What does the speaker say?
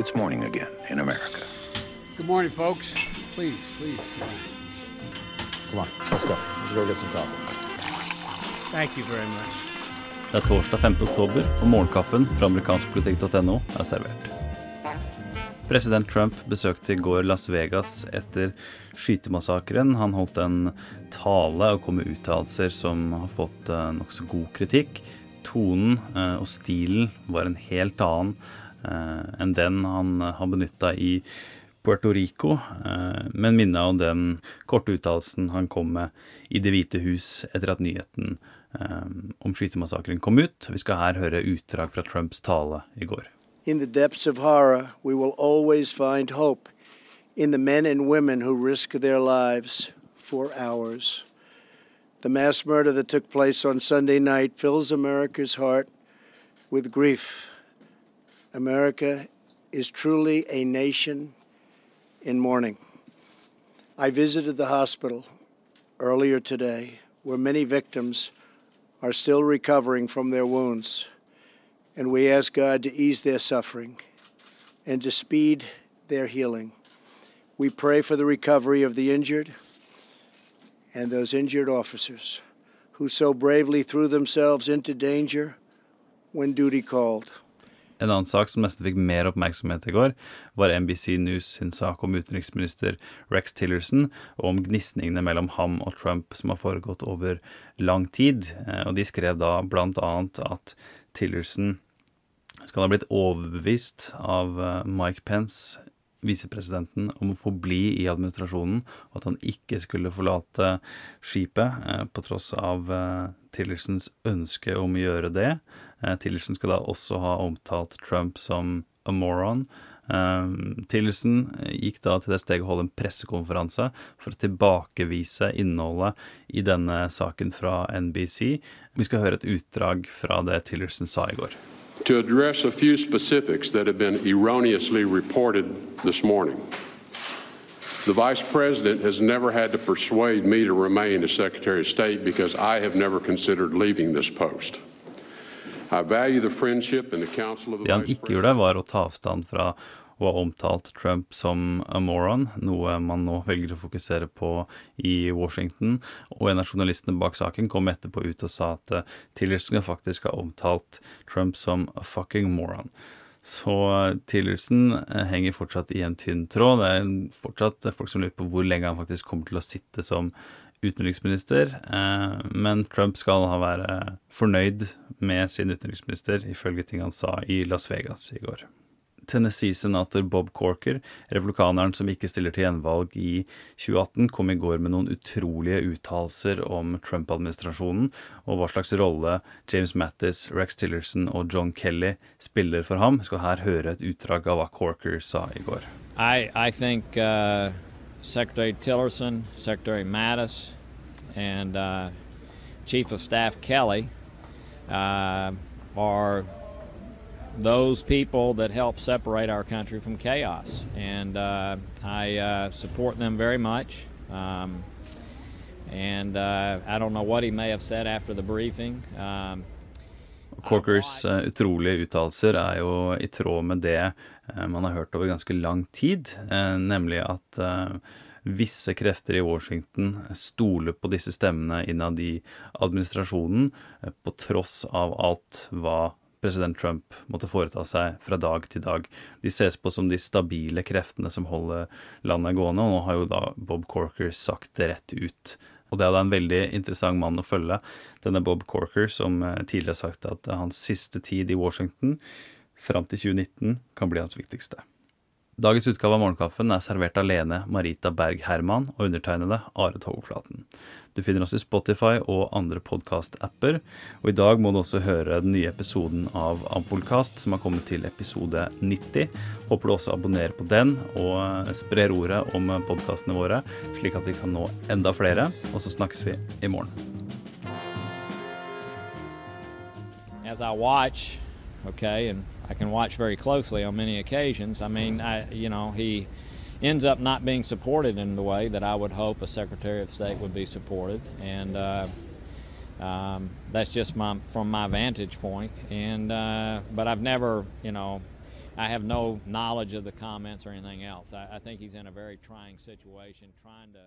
It's morning again in America. Good morning, folks. Please, please. Come on, let's go. Let's go get some coffee. Thank you very much. Det er torsdag 5. oktober, og morgenkaffen fra amerikanskpolitikk.no er servert. President Trump besøkte i går Las Vegas etter skytemassakren. Han holdt en tale og kom med uttalelser som har fått uh, nokså god kritikk. Tonen uh, og stilen var en helt annen enn den han har benytta i Puerto Rico, men minna om den korte uttalelsen han kom med i Det hvite hus etter at nyheten um, om skytemassakren kom ut. Vi skal her høre utdrag fra Trumps tale i går. In the depths of horror, we will always find hope in the men and women who risk their lives for ours. The mass murder that took place on Sunday night fills America's heart with grief. America is truly a nation in mourning. I visited the hospital earlier today where many victims are still recovering from their wounds. And we ask God to ease their suffering and to speed their healing. We pray for the recovery of the injured and those injured officers who so bravely threw themselves into danger when duty called. En annen sak som nesten fikk mer oppmerksomhet i går, var NBC News sin sak om utenriksminister Rex Tillerson og om gnisningene mellom ham og Trump som har foregått over lang tid. Eh, og de skrev da blant annet at Tillerson skal ha blitt overbevist av eh, Mike Pence, visepresidenten, om å få bli i administrasjonen, og at han ikke skulle forlate skipet, eh, på tross av Tillersons ønske om å gjøre det. Eh, Tillerson skal da også ha omtalt Trump som a moron. Tillerson gikk da til det steget å holde en pressekonferanse for å tilbakevise innholdet i denne saken fra NBC. Vi skal høre et utdrag fra det Tillerson sa i går. To address a few specifics that have been erroneously reported this morning. The Vice President has never had to persuade me to remain as Secretary of State because I have never considered leaving this post. Det han ikke gjorde, var å ta avstand fra å har omtalt Trump som a moron, noe man nå velger å fokusere på i Washington. Og en av journalistene bak saken kom etterpå ut og sa at eh, Tillerson faktisk har omtalt Trump som a fucking moron. Så eh, Tillerson eh, henger fortsatt i en tynn tråd. Det er fortsatt folk som lurer på hvor lenge han faktisk kommer til å sitte som utenriksminister, men Trump skal ha være fornøyd med sin utenriksminister, ifølge ting han sa i Las Vegas i går. Tennessee-senator Bob Corker, republikaneren som ikke stiller til gjenvalg i 2018, kom i går med noen utrolige uttalelser om Trump-administrasjonen og hva slags rolle James Mattis, Rex Tillerson og John Kelly spiller for ham. Jeg skal her høre et utdrag av hva Corker sa i går. I, I think, uh, Tillerson, Secretary Mattis, and uh, Chief of Staff Kelly uh, are those people that help separate our country from chaos. And uh, I uh, support them very much. Um, and uh, I don't know what he may have said after the briefing. Um, Corkers uh, utrolige uttalelser er jo i tråd med det uh, man har hørt over ganske lang tid, uh, nemlig at visse krefter i Washington stoler på disse stemmene innad i administrasjonen, på tross av alt hva president Trump måtte foreta seg fra dag til dag. De ses på som de stabile kreftene som holder landet gående, og nå har jo da Bob Corker sagt det rett ut. Og det er da en veldig interessant mann å følge, denne Bob Corker, som eh, tidligere har sagt at hans siste tid i Washington, fram til 2019, kan bli hans viktigste. Dagens utgave av Morgenkaffen er servert alene Marita Berg Herman og undertegnede Are Togflaten. Du finner oss i Spotify og andre podkast-apper, og i dag må du også høre den nye episoden av Ampullkast, som har kommet til episode 90. Håper du også abonnerer på den og sprer ordet om podkastene våre, slik at vi kan nå enda flere, og så snakkes vi i morgen. As I watch, okay, and I can watch very closely on many occasions. I mean, I, you know, he ends up not being supported in the way that I would hope a Secretary of State would be supported, and uh, um, that's just my from my vantage point. And uh, but I've never, you know, I have no knowledge of the comments or anything else. I, I think he's in a very trying situation, trying to